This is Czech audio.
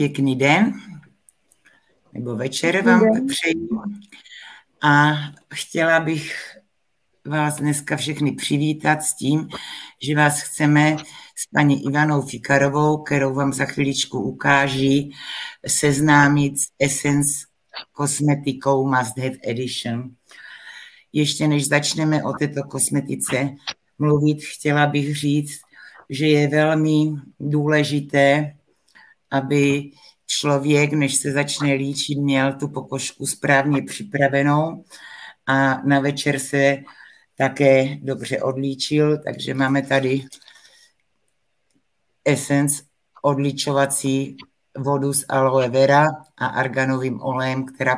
pěkný den nebo večer vám přeji. A chtěla bych vás dneska všechny přivítat s tím, že vás chceme s paní Ivanou Fikarovou, kterou vám za chviličku ukáží, seznámit s Essence kosmetikou Must Have Edition. Ještě než začneme o této kosmetice mluvit, chtěla bych říct, že je velmi důležité, aby člověk, než se začne líčit, měl tu pokožku správně připravenou a na večer se také dobře odlíčil, takže máme tady Essence odličovací vodu s aloe vera a arganovým olejem, která